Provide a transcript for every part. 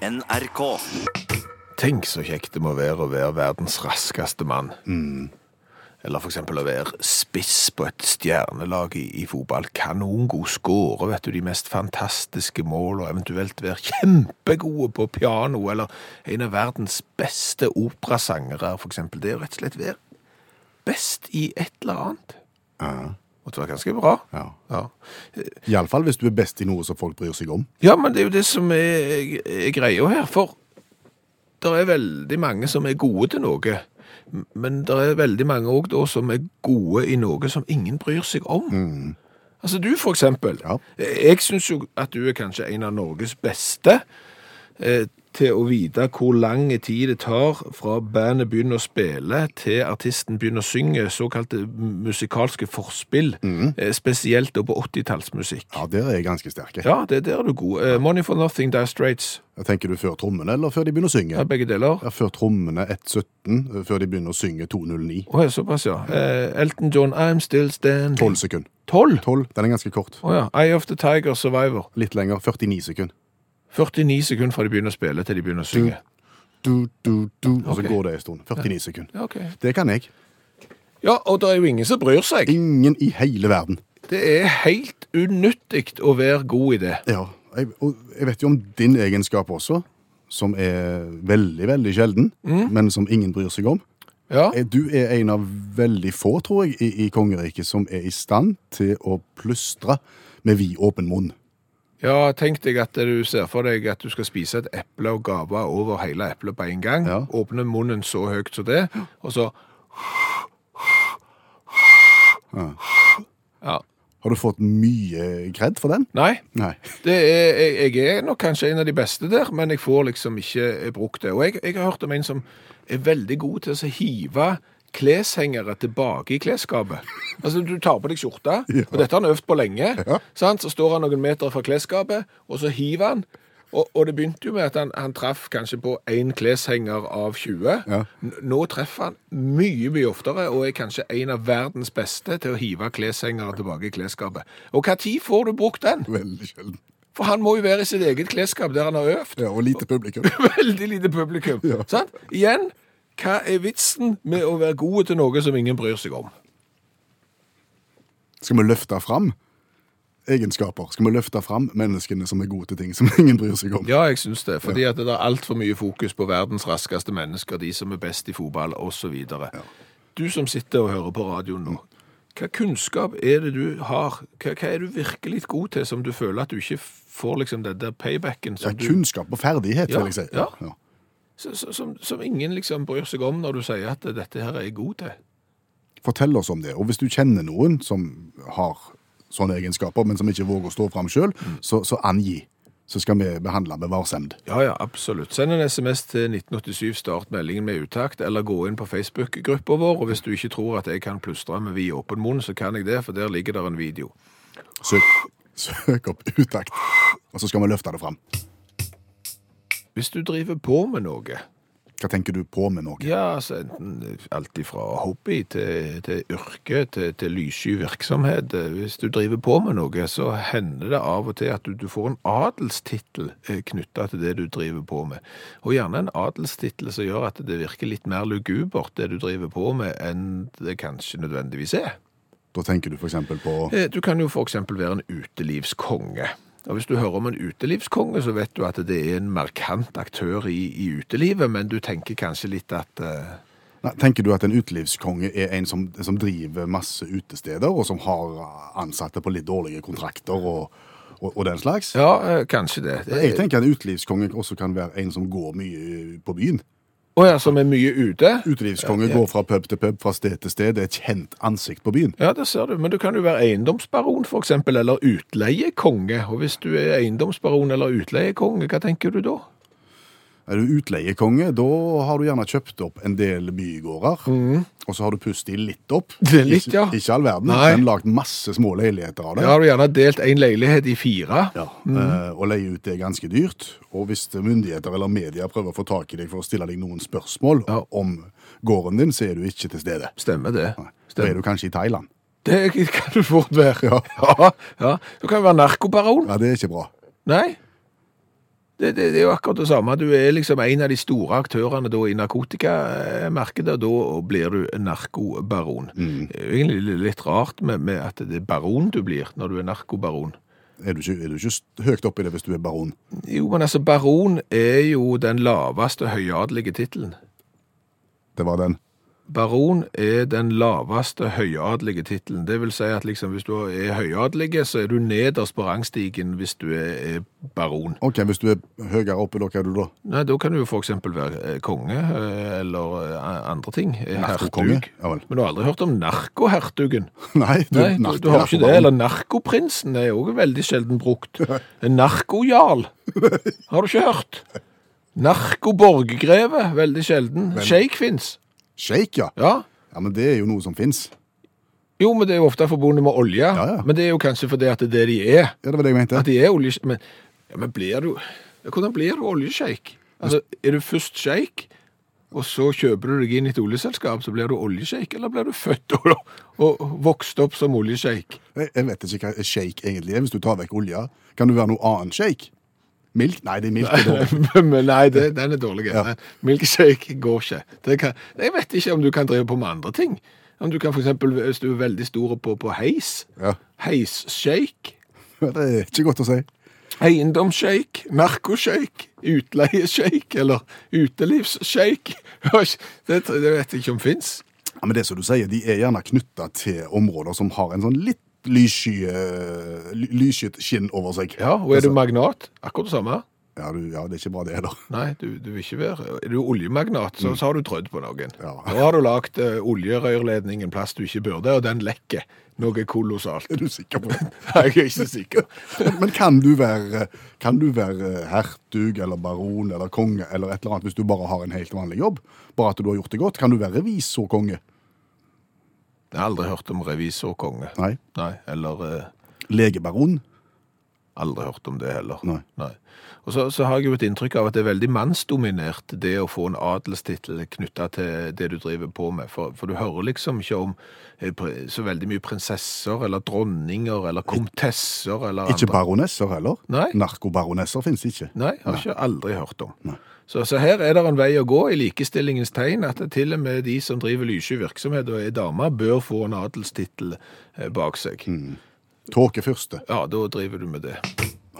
NRK. Tenk så kjekt det må være å være verdens raskeste mann. Eller for eksempel å være spiss på et stjernelag i, i fotball. Kanongod skåre, vet du, de mest fantastiske mål, og eventuelt være kjempegode på piano, eller en av verdens beste operasangere, eksempel. Det er rett og slett være best i et eller annet. Ja. Måtte være ganske bra. ja. Ja. Iallfall hvis du er best i noe som folk bryr seg om. Ja, men det er jo det som er, er greia her, for det er veldig mange som er gode til noe, men det er veldig mange òg som er gode i noe som ingen bryr seg om. Altså du, for eksempel. Ja. Jeg syns jo at du er kanskje en av Norges beste eh, til å vite hvor lang tid det tar fra bandet begynner å spille til artisten begynner å synge, såkalte musikalske forspill, mm. spesielt på 80-tallsmusikk. Ja, Der er jeg ganske sterk. Ja, det, der er du god. Eh, Money for Nothing, Dye Straits. Tenker du før trommene, eller før de begynner å synge? Ja, begge deler. Ja, Før trommene 1.17, før de begynner å synge 2.09. Oh, ja, såpass, ja. Eh, Elton John, I'm Still Standing. 12 sekunder. 12? 12, Den er ganske kort. Oh, ja. Eye of the Tiger, Survivor. Litt lenger. 49 sekunder. 49 sekunder fra de begynner å spille til de begynner å synge. Du, du, du, og så okay. går det en stund. 49 sekunder. Ja, ok. Det kan jeg. Ja, og det er jo ingen som bryr seg. Ingen i hele verden. Det er helt unyttig å være god i det. Ja, jeg, og jeg vet jo om din egenskap også, som er veldig, veldig sjelden, men som ingen bryr seg om. Ja, Eh, Du er en av veldig få, tror jeg, i, i kongeriket som er i stand til å plystre med vid åpen munn. Ja tenk deg at du ser for deg at du skal spise et eple og gave over hele eplet på en gang. Ja. Åpne munnen så høyt som det, og så Ja. Har du fått mye kred for den? Nei, Nei. Det er, jeg, jeg er nok kanskje en av de beste der, men jeg får liksom ikke brukt det. Og jeg, jeg har hørt om en som er veldig god til å hive kleshengere tilbake i klesskapet. Altså, du tar på deg skjorta, Ja. og dette har han øvd på lenge. Ja. Sant? Så står han noen meter fra klesskapet, og så hiver han. Og, og det begynte jo med at han, han traff kanskje på én kleshenger av 20. Ja. Nå treffer han mye, mye oftere, og er kanskje en av verdens beste til å hive kleshengere tilbake i klesskapet. Og tid får du brukt den? Veldig sjelden. For han må jo være i sitt eget klesskap der han har øvd. Ja, og lite publikum. Veldig lite publikum. Ja. Sant? Igjen, hva er vitsen med å være gode til noe som ingen bryr seg om? Skal vi løfte fram egenskaper? Skal vi løfte fram menneskene som er gode til ting som ingen bryr seg om? Ja, jeg syns det. Fordi at det er altfor mye fokus på verdens raskeste mennesker, de som er best i fotball, osv. Du som sitter og hører på radioen nå, hva kunnskap er det du har? Hva, hva er du virkelig god til som du føler at du ikke får liksom den der paybacken Ja, kunnskap og ferdighet, Ja, vil jeg si. ja. ja. Som, som ingen liksom bryr seg om når du sier at dette her er jeg god til? Fortell oss om det. Og hvis du kjenner noen som har sånne egenskaper, men som ikke våger å stå fram sjøl, så, så angi. Så skal vi behandle med varsemd. Ja, ja, absolutt. Send en SMS til 1987, start meldingen med utakt, eller gå inn på Facebook-gruppa vår, og hvis du ikke tror at jeg kan plystre med vid åpen munn, så kan jeg det, for der ligger der en video. Søk, søk opp utakt, og så skal vi løfte det fram. Hvis du driver på med noe, Hva tenker du på med noe? ja, altså enten alt ifra hobby til, til yrke, til, til lyssky virksomhet, eh, hvis du driver på med noe, så hender det av og til at du, du får en adelstittel knytta knyttet til det du driver på med. Og gjerne en adelstittel som gjør at det virker litt mer lugubert, det du driver på med, enn det kanskje nødvendigvis er. Da tenker du f.eks. på Eh, Du kan jo eksempel være en utelivskonge. Og hvis du hører om en utelivskonge, så vet du at det er en markant aktør i, i utelivet, men du tenker kanskje litt at uh... Nei, Tenker du at en utelivskonge er en som, som driver masse utesteder, og som har ansatte på litt dårlige kontrakter og, og, og den slags? Ja, eh, kanskje det. det Jeg tenker en utelivskonge også kan være en som går mye på byen. Å ja, som er mye ute? Utelivskonge går fra pub til pub, fra sted til sted. Det er et kjent ansikt på byen. Ja, det ser du. Men du kan jo være eiendomsbaron, eksempel, eller utleiekonge. Og hvis du er eiendomsbaron eller utleiekonge, hva tenker du da? Er du utleiekonge, da har du gjerne kjøpt opp en del bygårder, og så har du pustet de litt opp. Det litt, ja. Ikke, ikke all verden, Nei. men lagd masse små leiligheter av det. Da har du gjerne delt en leilighet i fire. Ja, eh, og leie ut det er ganske dyrt. Og hvis myndigheter eller media prøver å få tak i deg for å stille deg noen spørsmål Ja. om gården din, så er du ikke til stede. Stemmer det. Nei. Da er du kanskje i Thailand. Det kan du fort være. Ja. ja, ja. Du kan være narkobaron. Ja, det er ikke bra. Nei. Det, det, det er jo akkurat det samme. Du er liksom en av de store aktørene da i narkotikamarkedet, og da blir du narkobaron. Det er jo egentlig litt rart med, med at det er baron du blir når du er narkobaron. Er du, ikke, er du ikke høyt oppi det hvis du er baron? Jo, men altså, baron er jo den laveste høyadelige tittelen. Det var den. Baron er den laveste høyadelige tittelen. Det vil si at liksom, hvis du er høyadelige, så er du nederst på rangstigen hvis du er, baron. Ok, Hvis du er høyere oppe, da, hva er du da? Nei, da kan du jo eksempel være eh, konge, eh, eller eh, andre ting. Hertug. Ja. Men du har aldri hørt om narkohertugen? Nei, du, Nei, du, du har ikke det. Eller narkoprinsen er jo veldig sjelden brukt. En narkojarl har du ikke hørt. Narkoborggreve, veldig sjelden. Shake fins. Shake, ja. Ja. Ja, Men det er jo noe som fins. Jo, men det er jo ofte forbundet med olje. Ja, ja. Men det er jo kanskje fordi at det er det de er. Ja, det var det jeg mente. At de er olje... Men, ja, men blir du ja, Hvordan blir du oljesjeik? Altså, er du først sjeik, og så kjøper du deg inn i et oljeselskap, så blir du oljesjeik, eller blir du født og, og vokst opp som oljesjeik? Jeg, jeg vet ikke hva shake egentlig er. Hvis du tar vekk olja, kan du være noe annet shake? Milk? Nei, det er milk. er dårlig. men nei, det, den er dårlig. Ja. Milkshake går ikke. Det kan, jeg vet ikke om du kan drive på med andre ting. Om du kan for eksempel, hvis du er veldig stor på, på heis, Ja. heisshake, Det er ikke godt å si. eiendomsshake, narkoshake, utleieshake eller utelivsshake. Det, det vet jeg ikke om fins. Ja, men det som du sier, de er gjerne knytta til områder som har en sånn litt lyssky, eh, skinn over seg. Ja, og er du Altså, magnat, akkurat det samme. ja, du, ja, det er ikke bra det heller. Nei, du, du vil ikke være Er du oljemagnat, så, så har du trødd på noen. Ja. Nå har du lagd uh, oljerørledning en plass du ikke burde, og den lekker noe kolossalt. Er du sikker på det? Nei, Jeg er ikke sikker. Men kan du være, kan du være hertug eller baron eller konge eller et eller annet hvis du bare har en helt vanlig jobb? Bare at du har gjort det godt? Kan du være revisorkonge? Jeg har aldri hørt om revisorkonge. Nei. Nei, eller eh, Legebaron? Aldri hørt om det heller. Nei. Og så, så har jeg jo et inntrykk av at det er veldig mannsdominert, det å få en adelstittel knytta til det du driver på med. For, for du hører liksom ikke om eh, så veldig mye prinsesser eller dronninger eller komtesser eller Ikke andre. baronesser heller? Nei. Narkobaronesser finnes ikke. Nei, har ikke aldri hørt om. Nei. Så, så her er det en vei å gå i likestillingens tegn, at til og med de som driver lyssky virksomhet og er damer, bør få en adelstittel eh, bak seg. Mm. Tåke første. Ja, da driver du med det.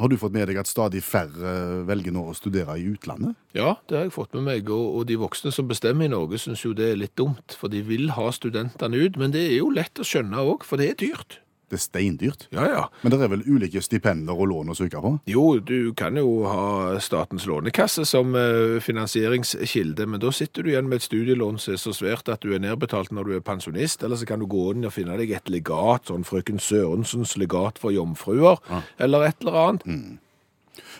Har du fått med deg at stadig færre velger nå å studere i utlandet? Ja, det har jeg fått med meg, og, og de voksne som bestemmer i Norge syns jo det er litt dumt, for de vil ha studentene ut, men det er jo lett å skjønne òg, for det er dyrt. Det er steindyrt. Ja, ja. Men det er vel ulike stipender og lån å søke på? Jo, du kan jo ha Statens lånekasse som eh, finansieringskilde, men da sitter du igjen med et studielån som er så svært at du er nedbetalt når du er pensjonist, eller så kan du gå inn og finne deg et legat, sånn frøken Sørensens legat for jomfruer, eller et eller annet.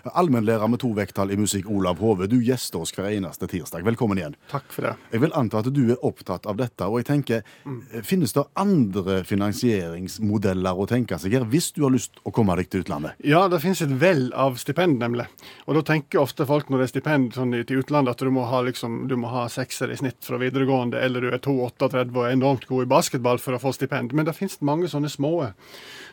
Allmennlærer med to vekttall i musikk, Olav Hove, du gjester oss hver eneste tirsdag. Velkommen igjen. Takk for det. Jeg vil anta at du er opptatt av dette, og jeg tenker, mm. finnes det andre finansieringsmodeller å tenke seg her, hvis du har lyst å komme deg til utlandet? Ja, det finnes et vell av stipend, nemlig. Og da tenker ofte folk når det er stipend sånn, til utlandet, at du må ha, liksom, du må ha sekser i snitt fra videregående, eller du er 2,38 og er enormt god i basketball for å få stipend. Men det finnes mange sånne små.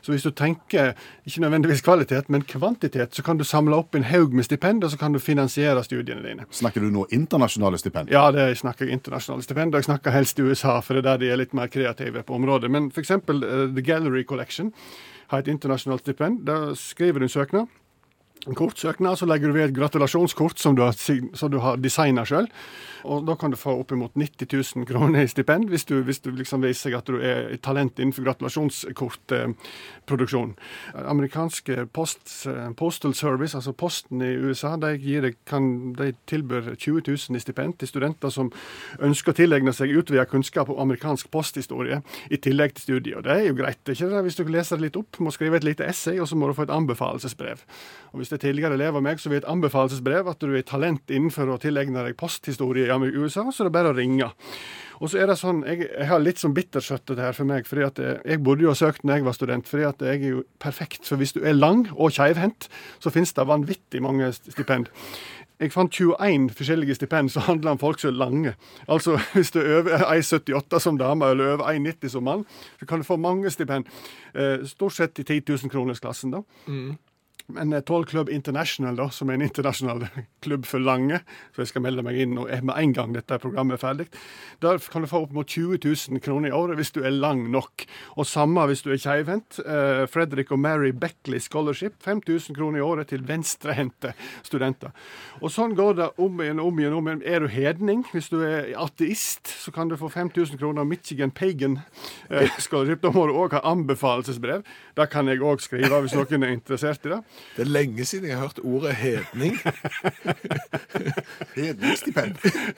Så hvis du tenker ikke nødvendigvis kvalitet, men kvantitet, så kan du samle opp en haug med stipend, og så kan du finansiere studiene dine. Snakker du nå internasjonale stipend? Ja, det snakker jeg internasjonale stipend, jeg snakker helst i USA, for det er der de er litt mer kreative på området. Men f.eks. Uh, The Gallery Collection har et internasjonalt stipend. Da skriver du en søknad. En kort søknad, så legger du ved et gratulasjonskort som du har, som du har designa sjøl. Og da kan du få oppimot 90 000 kroner i stipend hvis du, hvis du liksom viser at du er et talent innenfor gratulasjonskortproduksjon. Amerikanske post, Postal Service, altså Posten i USA, de, gir kan, de tilbyr 20 000 i stipend til studenter som ønsker å tilegne seg utvida kunnskap om amerikansk posthistorie i tillegg til studiet. Det er jo greit, ikke det? Hvis du leser litt opp, må skrive et lite essay, og så må du få et anbefalesbrev. Og Hvis det er tidligere elever av meg, som vil et anbefalesbrev at du er talent innenfor å tilegne deg posthistorie i USA, så det er bare å ringe. Og så er det sånn, Jeg, jeg har litt sånn bittersøtt dette her for meg. fordi at jeg, jeg burde jo ha søkt når jeg var student, fordi at jeg er jo perfekt. For hvis du er lang og keivhendt, så finnes det vanvittig mange stipend. Jeg fant 21 forskjellige stipend som handler om folk som er lange. Altså hvis du er over 1,78 som dame eller over 1,90 som mann, så kan du få mange stipend. Eh, stort sett i 10 000-kronersklassen, da. Men Tall Toll Club International, da, som er en internasjonal klubb for lange, så jeg skal melde meg inn og er med en gang dette programmet er ferdig, der kan du få opp mot 20 000 kroner i året hvis du er lang nok. Og samme hvis du er keivhendt. Eh, Frederick og Mary Beckley Scholarship, 5000 kroner i året til venstrehendte studenter. Og sånn går det om igjen om igjen. om igjen. Er du hedning, hvis du er ateist, så kan du få 5000 kroner av Michigan Pagan eh, Scholarship. Da må du òg ha anbefalelsesbrev. Det kan jeg òg skrive hvis noen er interessert i det. Det er lenge siden jeg har hørt ordet hedning. Hedningsstipend.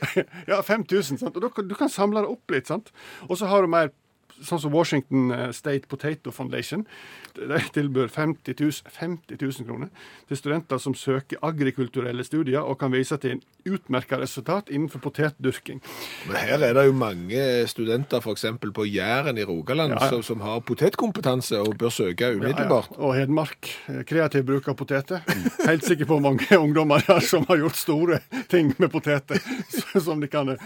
Ja, 5000. sant? Og du, Du kan samle det opp litt. sant? Og så har du mer sånn som Washington eh, State Potato Foundation. De tilbyr 50 000, 50 000 kroner til studenter som søker agrikulturelle studier og kan vise til en utmerka resultat innenfor potetdyrking. Men her er det jo mange studenter f.eks. på Jæren i Rogaland Ja, ja. Som, som har potetkompetanse og bør søke umiddelbart. Og Hedmark. eh, Kreativ bruk av poteter. Helt sikker på mange ungdommer der som har gjort store ting med poteter. Som de kan eh.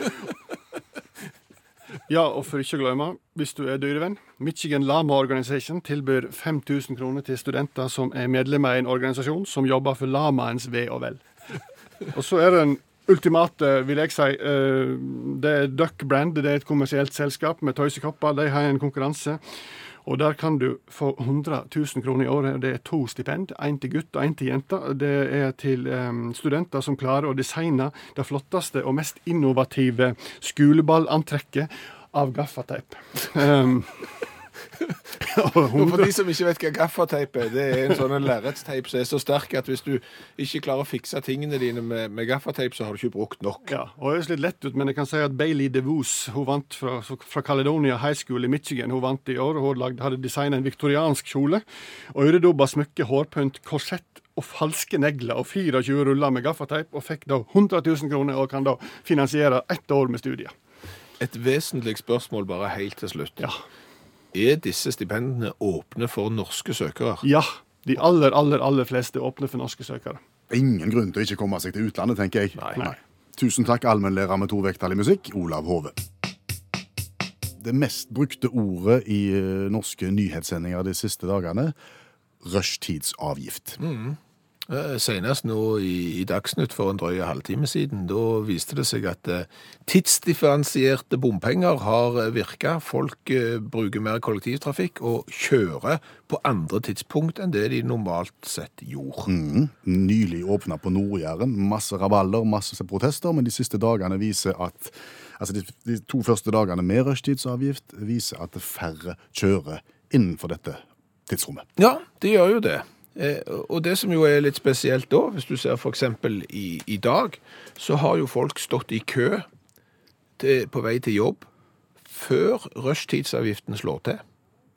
Ja, og for ikke å glemme, hvis du er dyrevenn, Michigan Lama Organization tilbyr 5000 kroner til studenter som er medlemmer i en organisasjon som jobber for lamaens ve og vel. Og så er det en ultimate, vil jeg si. eh, Det er Duck Brand. Det er et kommersielt selskap med tøysekopper. De har en konkurranse. Og der kan du få 100 000 kroner i året. Det er to stipend. Én til gutt og én til jente. Det er til um, studenter som klarer å designe det flotteste og mest innovative skoleballantrekket av gaffateip. Um, og Og for de som ikke vet hva gaffateip er, det er en sånn lerretsteip som er så sterk at hvis du ikke klarer å fikse tingene dine med, med gaffateip, så har du ikke brukt nok. Ja, og det høres litt lett ut, men jeg kan si at Bailey DeVos hun vant fra, fra Caledonia High School i Michigan. Hun vant i år, hun lagde, hadde designet en viktoriansk kjole. Øredobba smykke, hårpynt, korsett og falske negler og 24 ruller med gaffateip, og fikk da 100 000 kroner og kan da finansiere ett år med studier. Et vesentlig spørsmål bare helt til slutt. Ja. Er disse stipendene åpne for norske søkere? ja. De aller, aller, aller fleste er åpne for norske søkere. Ingen grunn til å ikke komme seg til utlandet, tenker jeg. Nei. Nei. Tusen takk, allmennlærer med to vekttall i musikk, Olav Hove. Det mest brukte ordet i eh, norske nyhetssendinger de siste dagene, rushtidsavgift. Eh, Senest nå i, i Dagsnytt for en drøy halvtime siden, da viste det seg at eh, tidsdifferensierte bompenger har eh, virka. Folk eh, bruker mer kollektivtrafikk og kjører på andre tidspunkt enn det de normalt sett gjorde. Mm. Nylig åpna på Nord-Jæren. Masse raballer, masse protester, men de siste dagene viser at Altså de, de to første dagene med rushtidsavgift viser at færre kjører innenfor dette tidsrommet. Ja, det gjør jo det. Eh, og det som jo er litt spesielt da, hvis du ser eksempel i, i dag, så har jo folk stått i kø til, på vei til jobb før rushtidsavgiften slår til.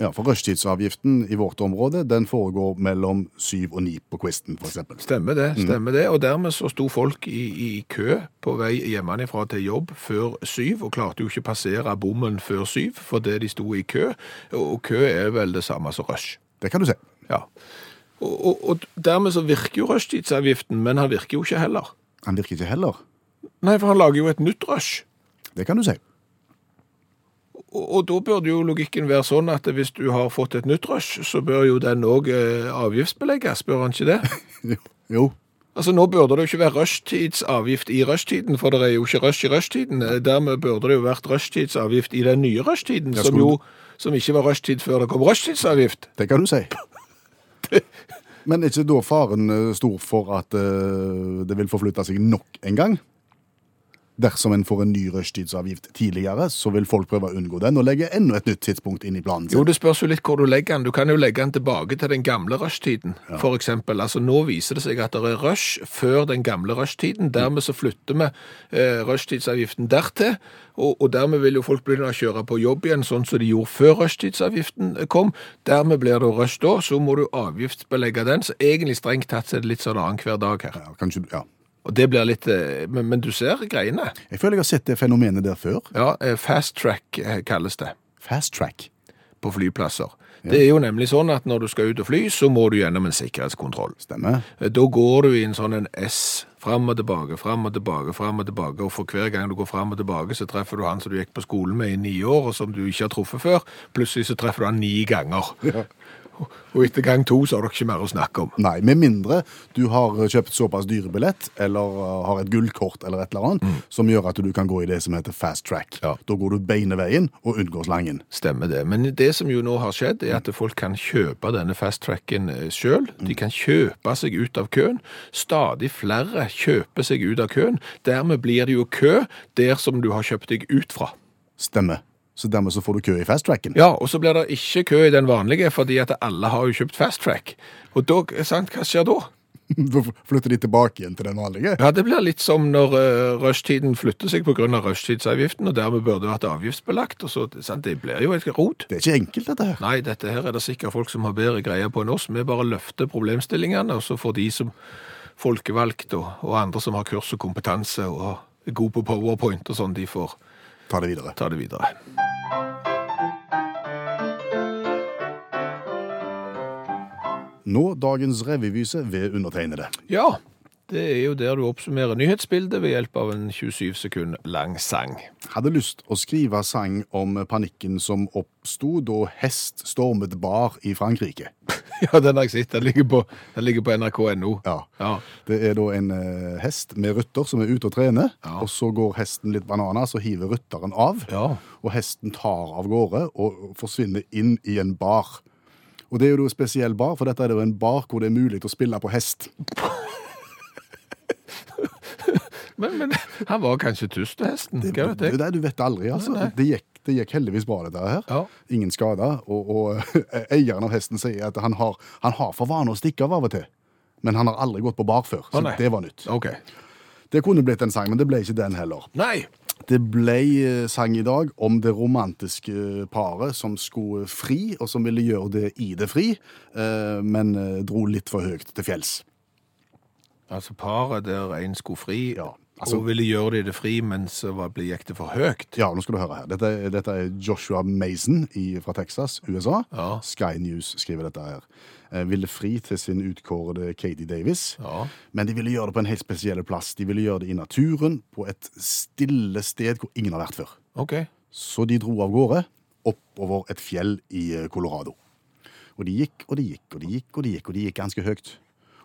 Ja, For rushtidsavgiften i vårt område den foregår mellom syv og ni på Quisten, f.eks. Stemmer det, stemmer det. Og dermed så sto folk i, i kø på vei hjemmefra til jobb før syv, og klarte jo ikke passere bommen før syv, fordi de sto i kø. Og kø er vel det samme som rush. Det kan du se. Ja. Og, og, og dermed så virker jo rushtidsavgiften, men han virker jo ikke heller. Han virker ikke heller. Nei, for han lager jo et nytt rush. Det kan du si. Og, og da burde jo logikken være sånn at hvis du har fått et nytt rush, så bør jo den òg eh, avgiftsbelegges, bør han ikke det? Jo. jo. Altså Nå burde det jo ikke være rushtidsavgift i rushtiden, for det er jo ikke rush i rushtiden. Eh, Dermed burde det jo vært rushtidsavgift i den nye rushtiden, som jo som ikke var rushtid før det kom rushtidsavgift. Det kan du si. Men er ikke da faren eh, stor for at eh, det vil forflytte seg nok en gang? Dersom en får en ny rushtidsavgift tidligere, så vil folk prøve å unngå den og legge enda et nytt tidspunkt inn i planen Jo, det spørs jo litt hvor du legger den. Du kan jo legge den tilbake til den gamle rushtiden, for eksempel. Altså nå viser det seg at det er rush før den gamle rushtiden. Dermed så flytter vi eh, rushtidsavgiften dertil, og, og dermed vil jo folk begynne å kjøre på jobb igjen, sånn som de gjorde før rushtidsavgiften kom. Dermed blir det rush da, så må du avgiftsbelegge den. Så egentlig strengt tatt er det litt sånn annenhver dag her. Ja, kanskje, ja. Og det blir litt eh, Men, men du ser greiene. Jeg føler jeg har sett det fenomenet der før. Ja, eh, fast track eh, kalles det. Fast track. på flyplasser. Det er jo nemlig sånn at når du skal ut og fly, så må du gjennom en sikkerhetskontroll. Stemmer. Da går du i en sånn en S, fram og tilbake, fram og tilbake, fram og tilbake, og for hver gang du går fram og tilbake, så treffer du han som du gikk på skolen med i ni år, og som du ikke har truffet før. Plutselig så treffer du han ni ganger. Og etter gang to så har dere ikke mer å snakke om. Nei, med mindre du har kjøpt såpass dyre billett, eller uh, har et gullkort eller et eller annet, som gjør at du kan gå i det som heter fast track. Ja. Da går du beine veien og unngår slangen. Stemmer det. Men det som jo nå har skjedd, er at folk kan kjøpe denne fast-tracken sjøl. De kan kjøpe seg ut av køen. Stadig flere kjøper seg ut av køen. Dermed blir det jo kø der som du har kjøpt deg ut fra. Stemmer. Så dermed så får du kø i fasttracken? Ja, og så blir det ikke kø i den vanlige, fordi at alle har jo kjøpt fast-track. Og da, sant, hva skjer da? Da flytter de tilbake igjen til den vanlige. Ja, det blir litt som når uh, rushtiden flytter seg pga. rushtidsavgiften, og dermed burde vært avgiftsbelagt. og så, sant, Det blir jo et rot. Det er ikke enkelt, dette her. Nei, dette her er det sikkert folk som har bedre greie på enn oss. Vi bare løfter problemstillingene, og så får de som folkevalgte og, og andre som har kurs og kompetanse og er gode på powerpoint og sånn, de får Ta det videre. ta det videre. Nå dagens revyvise ved undertegnede. Ja, det er jo der du oppsummerer nyhetsbildet ved hjelp av en 27 sekund lang sang. Hadde lyst å skrive sang om panikken som oppsto da hest stormet bar i Frankrike. Ja, den har jeg sett. Den ligger på, på nrk.no. Ja. Ja. Det er da en uh, hest med rytter som er ute og trener, Ja. og så går hesten litt bananas og hiver rytteren av. Ja. Og hesten tar av gårde og forsvinner inn i en bar. Og det er jo en spesiell bar, for dette er jo en bar hvor det er mulig å spille på hest. Men, men han var kanskje tusthesten? Hva vet jeg? Det, du vet aldri, altså. Nei, nei. Det, gikk, det gikk heldigvis bra, dette her. Ja. Ingen skader. Og, og eieren av hesten sier at han har, han har for vane å stikke av av og til. Men han har aldri gått på bar før, så oh, det var nytt. Okay. Det kunne blitt en sang, men det ble ikke den heller. Nei. Det ble eh, sang i dag om det romantiske paret som skulle fri, og som ville gjøre det i det fri, eh, men eh, dro litt for høyt til fjells. Altså paret der en skulle fri, Ja, altså- og ville gjøre det i det fri, men så gikk det for høyt. Ja, nå skal du høre her. Dette, dette er Joshua Mason i, fra Texas, USA. Ja. Sky News skriver dette her. Eh, ville fri til sin utkårede Katie Davis. Ja. Men de ville gjøre det på en helt spesiell plass. De ville gjøre det i naturen, på et stille sted hvor ingen har vært før. Okay. Så de dro av gårde oppover et fjell i eh, Colorado. Og de gikk og de gikk og de gikk og de gikk, og de gikk ganske høyt.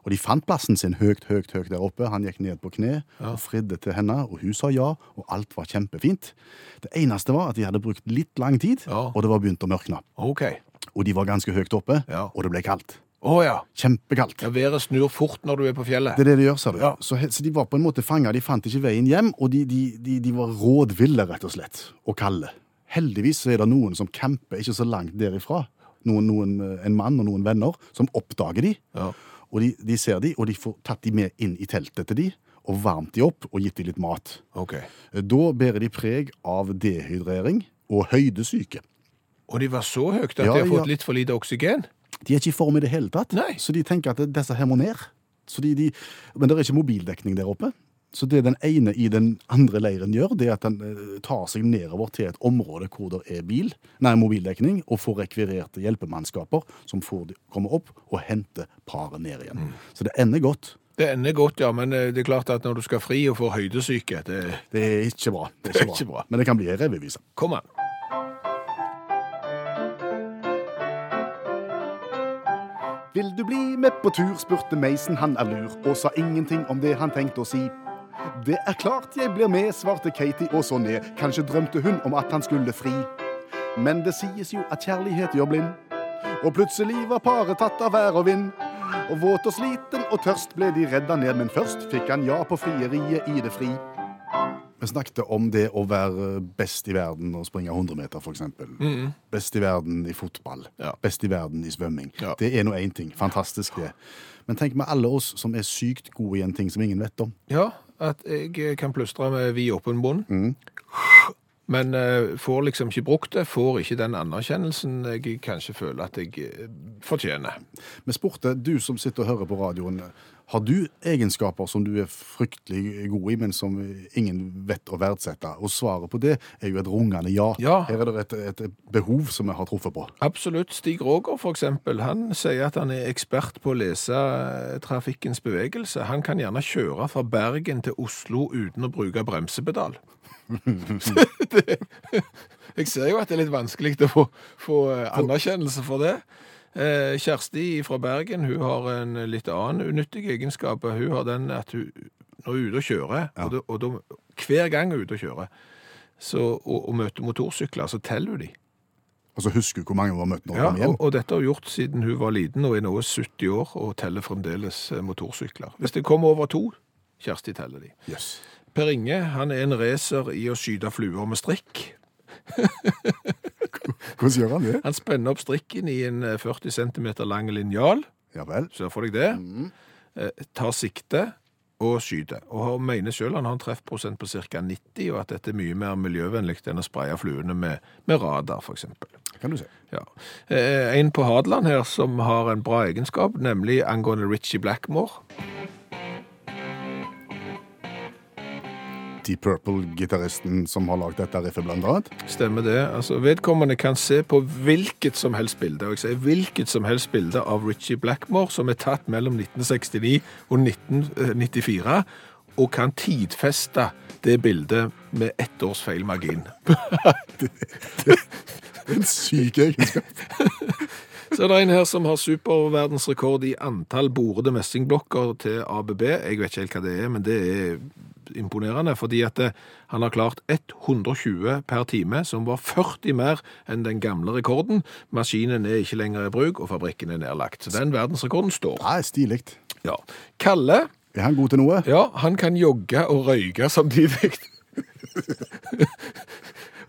Og de fant plassen sin høyt, høyt, høyt der oppe. Han gikk ned på kne og fridde til henne, og hun sa ja, og alt var kjempefint. Det eneste var at de hadde brukt litt lang tid, Ja. og det var begynt å mørkne. Okay. Og de var ganske høyt oppe, Ja. og det ble kaldt. Å ja. Kjempekaldt. ja. Været snur fort når du er på fjellet. Det er det det gjør, sa du. Ja. Så, så de var på en måte fanga. De fant ikke veien hjem, og de, de, de, de var rådville, rett og slett, og kalde. Heldigvis er det noen som camper ikke så langt derifra. Noen, noen, eh, en mann og noen venner som oppdager de. Ja. Og de, de ser de, og de får tatt de med inn i teltet til de, og varmt de opp og gitt de litt mat. Okay. Da bærer de preg av dehydrering og høydesyke. Og de var så høyt at Ja, de har fått ja. litt for lite oksygen? De er ikke i form i det hele tatt, Nei. så de tenker at disse her må ned. Så de, de, men det er ikke mobildekning der oppe. Så det den ene i den andre leiren gjør, det er at den eh, tar seg nedover til et område hvor det er bil, nei, mobildekning, og får rekvirerte hjelpemannskaper som får de, komme opp og hente paret ned igjen. Mm. Så det ender godt. Det ender godt, ja, men eh, det er klart at når du skal fri og får høydesyke, det Det er ikke bra. Det er ikke bra. Ikke bra. Men det kan bli en revyvise. Kom an. Vil du bli med på tur, spurte Mason, han er lur, og sa ingenting om det han tenkte å si. Det er klart jeg blir med, svarte Katie og så ned. Kanskje drømte hun om at han skulle fri. Men det sies jo at kjærlighet gjør blind. Og plutselig var paret tatt av vær og vind. Og våt og sliten og tørst ble de redda ned, men først fikk han ja på frieriet i det fri. Vi snakket om det å være best i verden og springe 100 meter, f.eks. Best i verden i fotball. Ja. Best i verden i svømming. Ja. Det er nå én ting. Fantastisk, det. Men tenk med alle oss som er sykt gode i en ting som ingen vet om. Ja, at jeg eh, kan plystre med vid åpen bunn. Men eh, får liksom ikke brukt det, får ikke den anerkjennelsen jeg kanskje føler at jeg eh, fortjener. Vi spurte du som sitter og hører på radioen, har du egenskaper som du er fryktelig god i, men som ingen vet å verdsette? Og svaret på det er jo et rungende ja. Ja. Her er det et, et behov som vi har truffet på. Absolutt. Stig Roger, for eksempel, han sier at han er ekspert på å lese trafikkens bevegelse. Han kan gjerne kjøre fra Bergen til Oslo uten å bruke bremsepedal. det, jeg ser jo at det er litt vanskelig å få, få eh, anerkjennelse for det. Eh, Kjersti fra Bergen hun har en litt annen unyttig egenskap. Hun har den at hun, når hun er ute og kjører, Ja. og, da, og da, hver gang hun er ute og kjører, så, og, og møter motorsykler, så teller hun de. Og så husker hun hvor mange hun har møtt når hun Ja, kom hjem. og, og dette har hun gjort siden hun var liten og er nå 70 år og teller fremdeles eh, motorsykler. Hvis det kommer over to, Kjersti teller de. Yes. Per Inge han er en racer i å skyte fluer med strikk. Hvordan gjør han det? Han spenner opp strikken i en eh, 40 cm lang linjal, Ja vel. ser for deg det, eh, tar sikte og skyter. Og han mener selv han har en treffprosent på ca. 90, og at dette er mye mer miljøvennlig enn å spraye fluene med, med radar, f.eks. Kan du se. Ja. Eh, En på Hadeland her som har en bra egenskap, nemlig angående Richie Blackmore. Deep Purple-gitaristen som har lagd dette riffet, blant annet. Stemmer det. Altså, vedkommende kan se på hvilket som helst bilde, og jeg sier hvilket som helst bilde av Richie Blackmore som er tatt mellom 1969 og 1994, og kan tidfeste det bildet med ett års feil margin. En syk egenskap. Så det er det en her som har superverdensrekord i antall borede messingblokker til ABB. Jeg vet ikke helt hva det er, men det er imponerende, fordi at han har klart 120 per time, som var 40 mer enn den gamle rekorden. Maskinen er ikke lenger i bruk, og fabrikken er nedlagt. Så den verdensrekorden står. Ja, stilig. Ja. Kalle, Er han god til noe? ja, han kan jogge og røyke samtidig.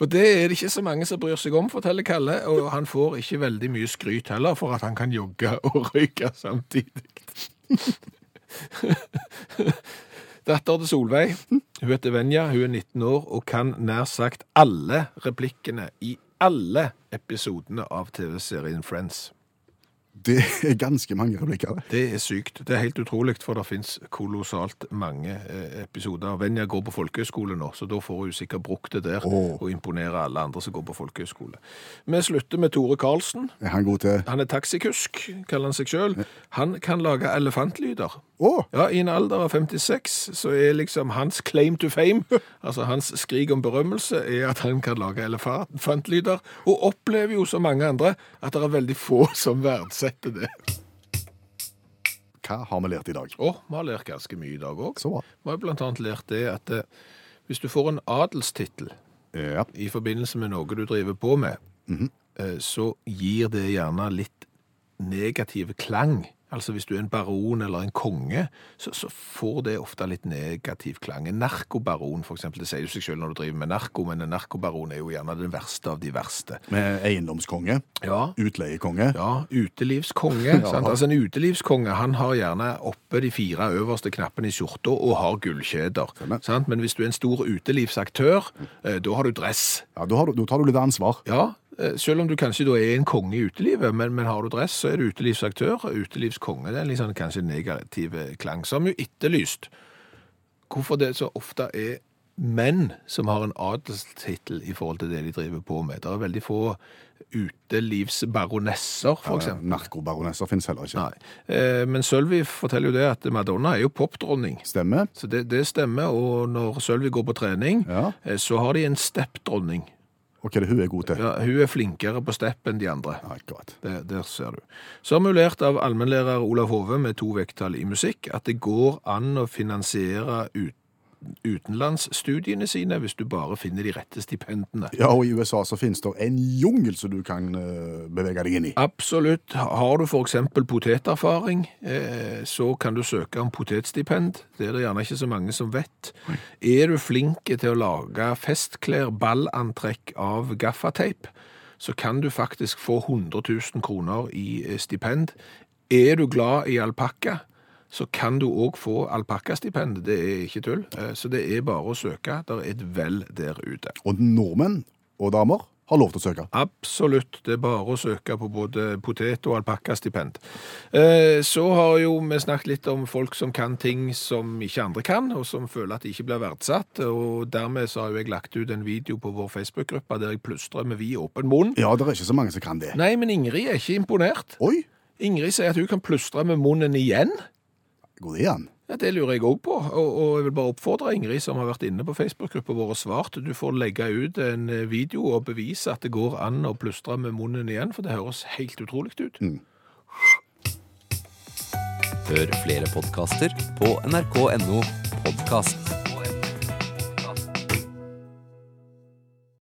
og det er det ikke så mange som bryr seg om, forteller Kalle, og han får ikke veldig mye skryt heller for at han kan jogge og røyke samtidig. Datter til Solveig, hun heter Venja, hun er 19 år og kan nær sagt alle replikkene i alle episodene av TV-serien Friends. Det er ganske mange replikker. Det er sykt. Det er helt utrolig, for det finnes kolossalt mange eh, episoder. Venja går på folkehøyskole nå, så da får hun sikkert brukt det der Åh. og imponere alle andre som går på folkehøyskole. Vi slutter med Tore Karlsen. Er han god til Han er taxikusk, kaller han seg sjøl. Han kan lage elefantlyder. Å! Ja, I en alder av 56 så er liksom hans claim to fame, altså hans skrik om berømmelse, er at han kan lage elefantlyder, og opplever jo som mange andre at det er veldig få som verdsetter det. Hva har vi lært i dag? Og vi har lært ganske mye i dag òg. Så bra. Vi har blant annet lært det at eh, hvis du får en adelstittel Ja. i forbindelse med noe du driver på med, eh, så gir det gjerne litt negativ klang. Altså hvis du er en baron eller en konge, så, så får det ofte litt negativ klang. En narkobaron, for eksempel, det sier jo seg selv når du driver med narko, men en narkobaron er jo gjerne den verste av de verste. Med eiendomskonge, Ja, utleiekonge. ja, utelivskonge. sant? Altså En utelivskonge han har gjerne oppe de fire øverste knappene i skjorta og har gullkjeder. Men hvis du er en stor utelivsaktør, eh, da har du dress. Ja, da, du, da tar du litt ansvar. Ja, selv om du kanskje da er en konge i utelivet, men, men har du dress, så er du utelivsaktør. Utelivskonge det er liksom kanskje en negativ eh, klang. Vi jo etterlyst hvorfor det så ofte er menn som har en adelstittel i forhold til det de driver på med. Det er veldig få utelivsbaronesser, for eksempel. Narkobaronesser finnes heller ikke. Nei. Eh, Men Sølvi forteller jo det at Madonna er jo popdronning. Stemmer. Så det, det stemmer, og når Sølvi går på trening, Ja. eh, så har de en steppdronning. Og hva er det hun er god til? Ja, hun er flinkere på stepp enn de andre. Akkurat. Det, der ser du. Så har vi lært av allmennlærer Olav Hove med to vekttall i musikk at det går an å finansiere ut, utenlandsstudiene sine hvis du bare finner de rette stipendene. Ja, og i USA så finnes det en jungel som du kan eh, bevege deg inn i. Absolutt. Har du eksempel poteterfaring, eh, så kan du søke om potetstipend. Det er det gjerne ikke så mange som vet. Er du flink til å lage festklær, ballantrekk av gaffateip, så kan du faktisk få 100 000 kroner i eh, stipend. Er du glad i alpakka, så kan du òg få alpakkastipend. Det er ikke tull. Eh, Så det er bare å søke. Det er et vel der ute. Og nordmenn og damer har lov til å søke. Absolutt. Det er bare å søke på både potet- og alpakkastipend. Eh, Så har jo vi snakket litt om folk som kan ting som ikke andre kan, og som føler at de ikke blir verdsatt. Og dermed så har jo jeg lagt ut en video på vår Facebook-gruppe der jeg plystrer med vid åpen munn. Ja, det er ikke så mange som kan det. Nei, men Ingrid er ikke imponert. Oi, Ingrid sier at hun kan plystre med munnen igjen. Går det an? Ja, det lurer jeg òg på, og, og, jeg vil bare oppfordre Ingrid, som har vært inne på Facebook-gruppa vår og svart, du får legge ut en eh, video og bevise at det går an å plystre med munnen igjen, for det høres helt utrolig ut. Mm. Hør flere podkaster på nrk.no podkast.